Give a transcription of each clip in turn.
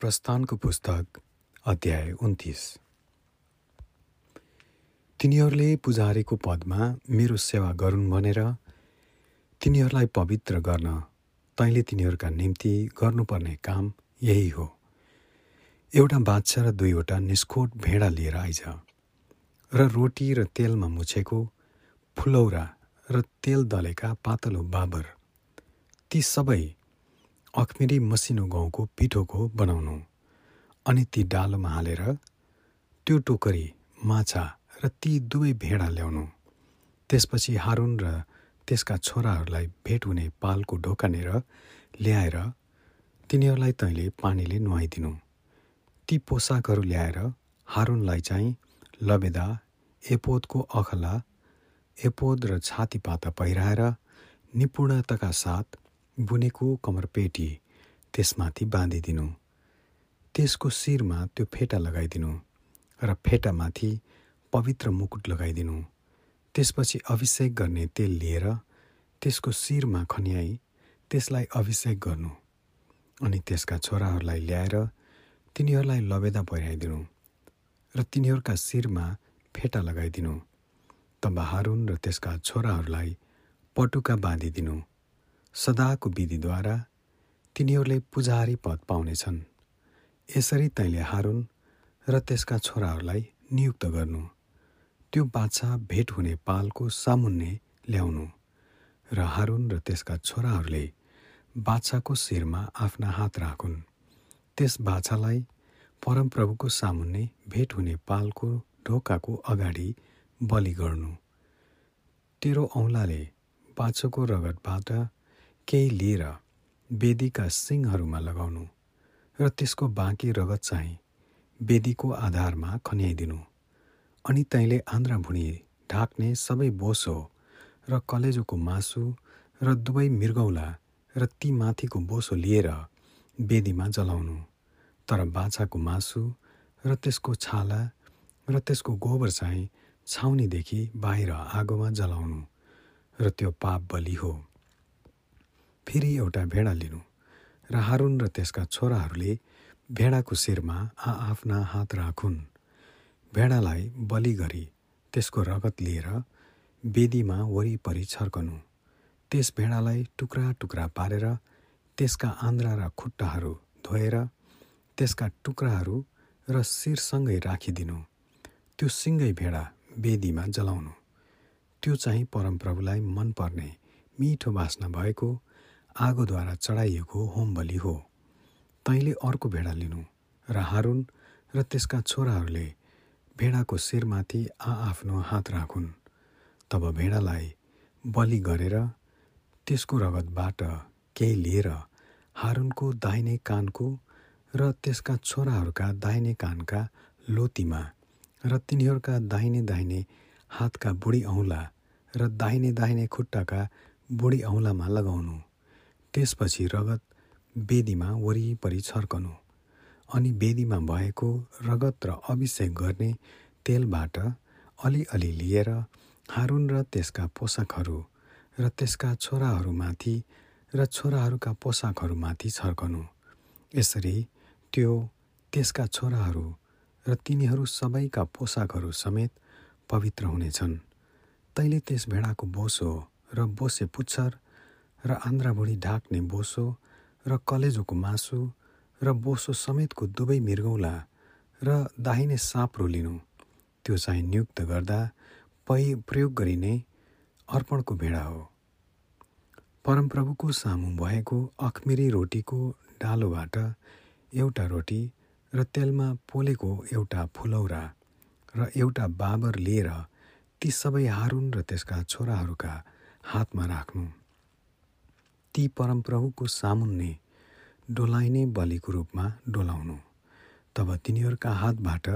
प्रस्थानको पुस्तक अध्याय उन्तिस। तिनीहरूले पुजारीको पदमा मेरो सेवा गरून् भनेर तिनीहरूलाई पवित्र गर्न तैँले तिनीहरूका निम्ति गर्नुपर्ने काम यही हो। एउटा बाछा र दुईवटा निष्कोट भेडा लिएर आइज र रोटी र तेलमा मुछेको फुलौरा र तेल दलेका पातलो बाबर ती सबै अखमिरी मसिनो गहुँको पिठोको बनाउनु। अनि ती डालोमा हालेर त्यो टोकरी माछा र ती दुवै भेडा ल्याउनु। त्यसपछि हारुन र त्यसका छोराहरूलाई भेट हुने पालको ढोकानेर ल्याएर तिनीहरूलाई तैँले पानीले नुहाइदिनु। ती पोसाकहरू ल्याएर हारुनलाई चाहिँ लबेदा एपोदको अखला एपोद र छातीपाता पहिराएर निपुणताका साथ बुनेको कमरपेटी त्यसमाथि बाँधिदिनु। त्यसको शिरमा त्यो फेटा लगाइदिनु र फेटामाथि पवित्र मुकुट लगाइदिनु। त्यसपछि अभिषेक गर्ने तेल लिएर त्यसको शिरमा खन्याई त्यसलाई अभिषेक गर्नु अनि त्यसका छोराहरूलाई ल्याएर तिनीहरूलाई लबेदा पहिराइदिनु र तिनीहरूका शिरमा फेटा लगाइदिनु। तब हारुन र त्यसका छोराहरूलाई पटुका बाँधिदिनु। सदाको विधिद्वारा तिनीहरूले पुजारी पद पाउनेछन्। यसरी तैँले हारुन र त्यसका छोराहरूलाई नियुक्त गर्नु त्यो बाछा भेट हुने पालको सामुन्ने ल्याउनु र हारुन र त्यसका छोराहरूले बाछाको शिरमा आफ्ना हात राखुन्। त्यस बाछालाई परमप्रभुको सामुन्ने भेट हुने पालको ढोकाको अगाडि बलि गर्नु। तेरो औँलाले बाछोको रगतबाट केही लिएर वेदीका सिङहरूमा लगाउनु र त्यसको बाँकी रगत चाहिँ वेदीको आधारमा खन्याइदिनु। अनि तैँले आन्द्रा भुँडी ढाक्ने सबै बोसो र कलेजोको मासु र दुवै मृगौला र ती माथिको बोसो लिएर वेदीमा जलाउनु। तर बाछाको मासु र त्यसको छाला र त्यसको गोबर चाहिँ छाउनीदेखि बाहिर आगोमा जलाउनु र त्यो पाप बलि हो। फेरि एउटा भेडा लिनु र हारुन र त्यसका छोराहरूले भेडाको शिरमा आआफ्ना हात राखुन्। भेडालाई बलि गरी त्यसको रगत लिएर वेदीमा वरिपरि छर्कनु। त्यस भेडालाई टुक्रा टुक्रा पारेर त्यसका आन्द्रा र खुट्टाहरू धोएर त्यसका टुक्राहरू र शिरसँगै राखिदिनु। त्यो सिङ्गै भेडा वेदीमा जलाउनु। त्यो चाहिँ परमप्रभुलाई मनपर्ने मिठो बास्ना भएको आगोद्वारा चढाइएको होम बलि हो। तैँले अर्को भेडा लिनु र हारुन र त्यसका छोराहरूले भेडाको शिरमाथि आआफ्नो हात राखुन्। तब भेडालाई बलि गरेर त्यसको रगतबाट केही लिएर हारुनको दाहिने कानको र त्यसका छोराहरूका दाहिने कानका लोतीमा र तिनीहरूका दाहिने दाहिने हातका बुढी औँला र दाहिने दाहिने खुट्टाका बुढी औँलामा लगाउनु। त्यसपछि रगत वेदीमा वरिपरि छर्कनु अनि वेदीमा भएको रगत र अभिषेक गर्ने तेलबाट अलिअलि लिएर हारुन र त्यसका पोसाकहरू र त्यसका छोराहरूमाथि र छोराहरूका पोसाकहरूमाथि छर्कनु। यसरी त्यो त्यसका छोराहरू र तिनीहरू सबैका पोसाकहरू समेत पवित्र हुनेछन्। तैँले त्यस भेडाको बोसो र बोसे पुच्छर र आन्द्राभुँडी ढाक्ने बोसो र कलेजोको मासु र बोसो समेतको दुवै मृगौला र दाहिने साँप्रो लिनु। त्यो चाहिँ नियुक्त गर्दा पै प्रयोग गरिने अर्पणको भेडा हो। परमप्रभुको सामु भएको अखमिरी रोटीको डालोबाट एउटा रोटी र तेलमा पोलेको एउटा फुलौरा र एउटा बाबर लिएर ती सबै हारुन र त्यसका छोराहरूका हातमा राख्नु। ती परमप्रभुको सामुन्ने डोलाइने बलिको रूपमा डोलाउनु। तब तिनीहरूका हातबाट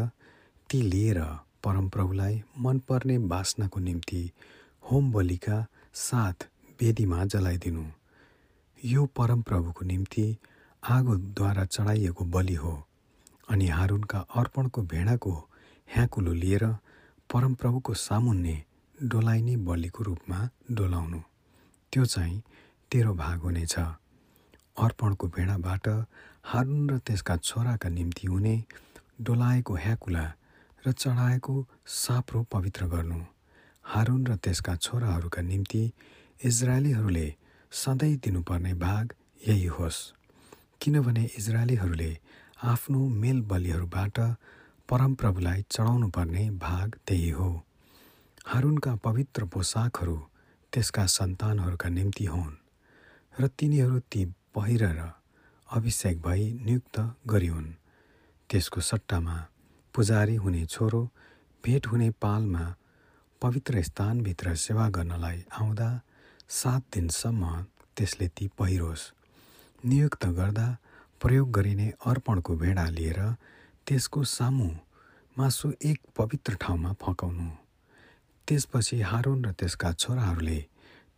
ती लिएर परमप्रभुलाई मनपर्ने बास्नाको निम्ति होम बलिका साथ वेदीमा जलाइदिनु। यो परमप्रभुको निम्ति आगोद्वारा चढाइएको बलि हो अनि हारुनका अर्पणको भेडाको ह्याकुलो लिएर परमप्रभुको सामुन्ने डोलाइने बलिको रूपमा डोलाउनु। त्यो चाहिँ तेरो भाग हुनेछ। अर्पणको भेडाबाट हारुन र त्यसका छोराका निम्ति हुने डोलाएको ह्याकुला र चढाएको साप्रो पवित्र गर्नु। हारुन र त्यसका छोराहरूका निम्ति इजरायलीहरूले सधैँ दिनुपर्ने भाग यही होस्। किनभने इजरायलीहरूले आफ्नो मेल बलिहरूबाट परमप्रभुलाई चढाउनु पर्ने भाग त्यही हो। हारुनका पवित्र पोसाकहरू त्यसका सन्तानहरूका निम्ति हुन्। र तिनीहरू ती पहिरेर अभिषेक भई नियुक्त गरिहुन् त्यसको सट्टामा पुजारी हुने छोरो भेट हुने पालमा पवित्र स्थानभित्र सेवा गर्नलाई आउँदा सात दिनसम्म त्यसले ती पहिरोस्। नियुक्त गर्दा प्रयोग गरिने अर्पणको भेडा लिएर त्यसको सामु मासु एक पवित्र ठाउँमा फकाउनु। त्यसपछि हारुन र त्यसका छोराहरूले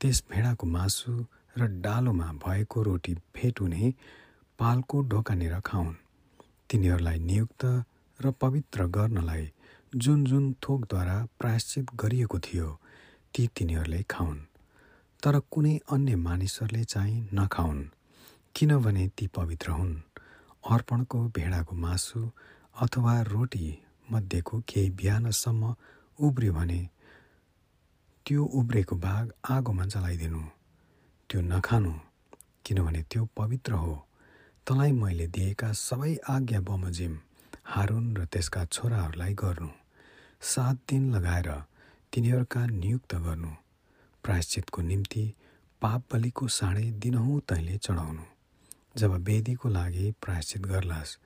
त्यस भेडाको मासु र डालोमा भएको रोटी भेट हुने पालको ढोकानेर खाउन्। तिनीहरूलाई नियुक्त र पवित्र गर्नलाई जुन जुन थोकद्वारा प्रायश्चित गरिएको थियो ती तिनीहरूले खाउन्। तर कुनै अन्य मानिसहरूले चाहिँ नखाउन् किनभने ती पवित्र हुन्। अर्पणको भेडाको मासु अथवा रोटी मध्येको केही बिहानसम्म उब्रियो भने त्यो उब्रेको भाग आगोमा जलाइदिनु। त्यो नखानु किनभने त्यो पवित्र हो। तँलाई मैले दिएका सबै आज्ञा बमोजिम हारुन र त्यसका छोराहरूलाई गर्नु। सात दिन लगाएर तिनीहरूका नियुक्त गर्नु। प्रायश्चितको निम्ति पाप बलिको साँडे दिनहुँ तैँले चढाउनु। जब वेदीको लागि प्रायश्चित गर्लास्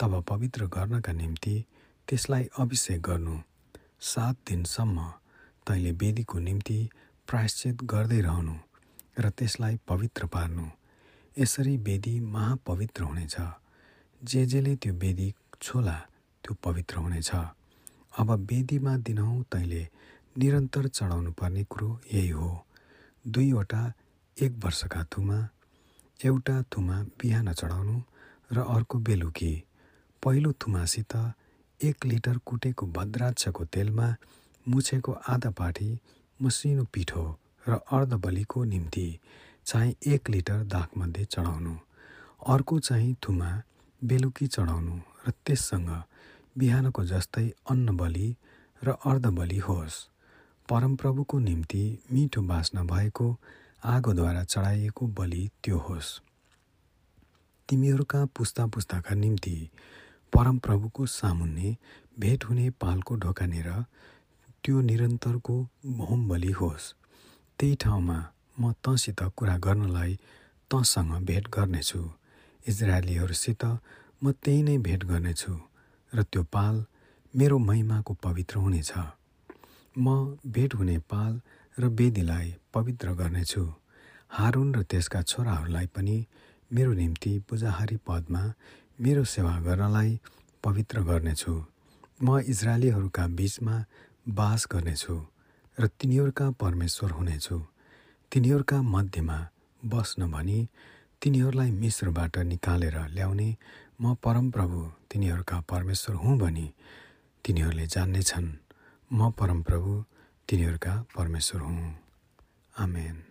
तब पवित्र गर्नका निम्ति त्यसलाई अभिषेक गर्नु। सात दिनसम्म तैँले वेदीको निम्ति प्रायश्चित गर्दै रहनु। र त्यसलाई पवित्र पार्नु। यसरी वेदी महापवित्र हुनेछ। जे जेले त्यो वेदी छोला त्यो पवित्र हुनेछ। अब वेदीमा दिनहुँ तैँले निरन्तर चढाउनु पर्ने कुरो यही हो। दुईवटा एक वर्षका थुमा एउटा थुमा बिहान चढाउनु र अर्को बेलुकी। पहिलो थुमासित एक लिटर कुटेको भद्राक्षको तेलमा मुछेको आधा पाठी मसिनो पिठो। र अर्धबलीको निम्ति चाहिँ एक लिटर दागमध्ये चढाउनु। अर्को चाहिँ थुमा बेलुकी चढाउनु र त्यससँग बिहानको जस्तै अन्न बलि र अर्धबली होस्। परमप्रभुको निम्ति मिठो बाँच्न भएको आगोद्वारा चढाइएको बलि त्यो होस्। तिमीहरूका पुस्ता पुस्ताका निम्ति परमप्रभुको सामुन्ने भेट हुने पालको ढोकानेर त्यो निरन्तरको होम बलि होस्। त्यही ठाउँमा म तँसित कुरा गर्नलाई तँसँग भेट गर्नेछु। इजरायलीहरूसित म त्यही नै भेट गर्नेछु र त्यो पाल मेरो महिमाको पवित्र हुनेछ। म भेट हुने पाल र वेदीलाई पवित्र गर्नेछु। हारुन र त्यसका छोराहरूलाई पनि मेरो निम्ति पूजाहारी पदमा मेरो सेवा गर्नलाई पवित्र गर्नेछु। म इजरायलीहरूका बिचमा बास गर्नेछु। र तिनीहरूका परमेश्वर हुनेछु। तिनीहरूका मध्यमा बस्न भनी तिनीहरूलाई मिश्रबाट निकालेर ल्याउने म परमप्रभु तिनीहरूका परमेश्वर हुँ भनी तिनीहरूले जान्नेछन्। म परमप्रभु तिनीहरूका परमेश्वर हुँ। आमेन।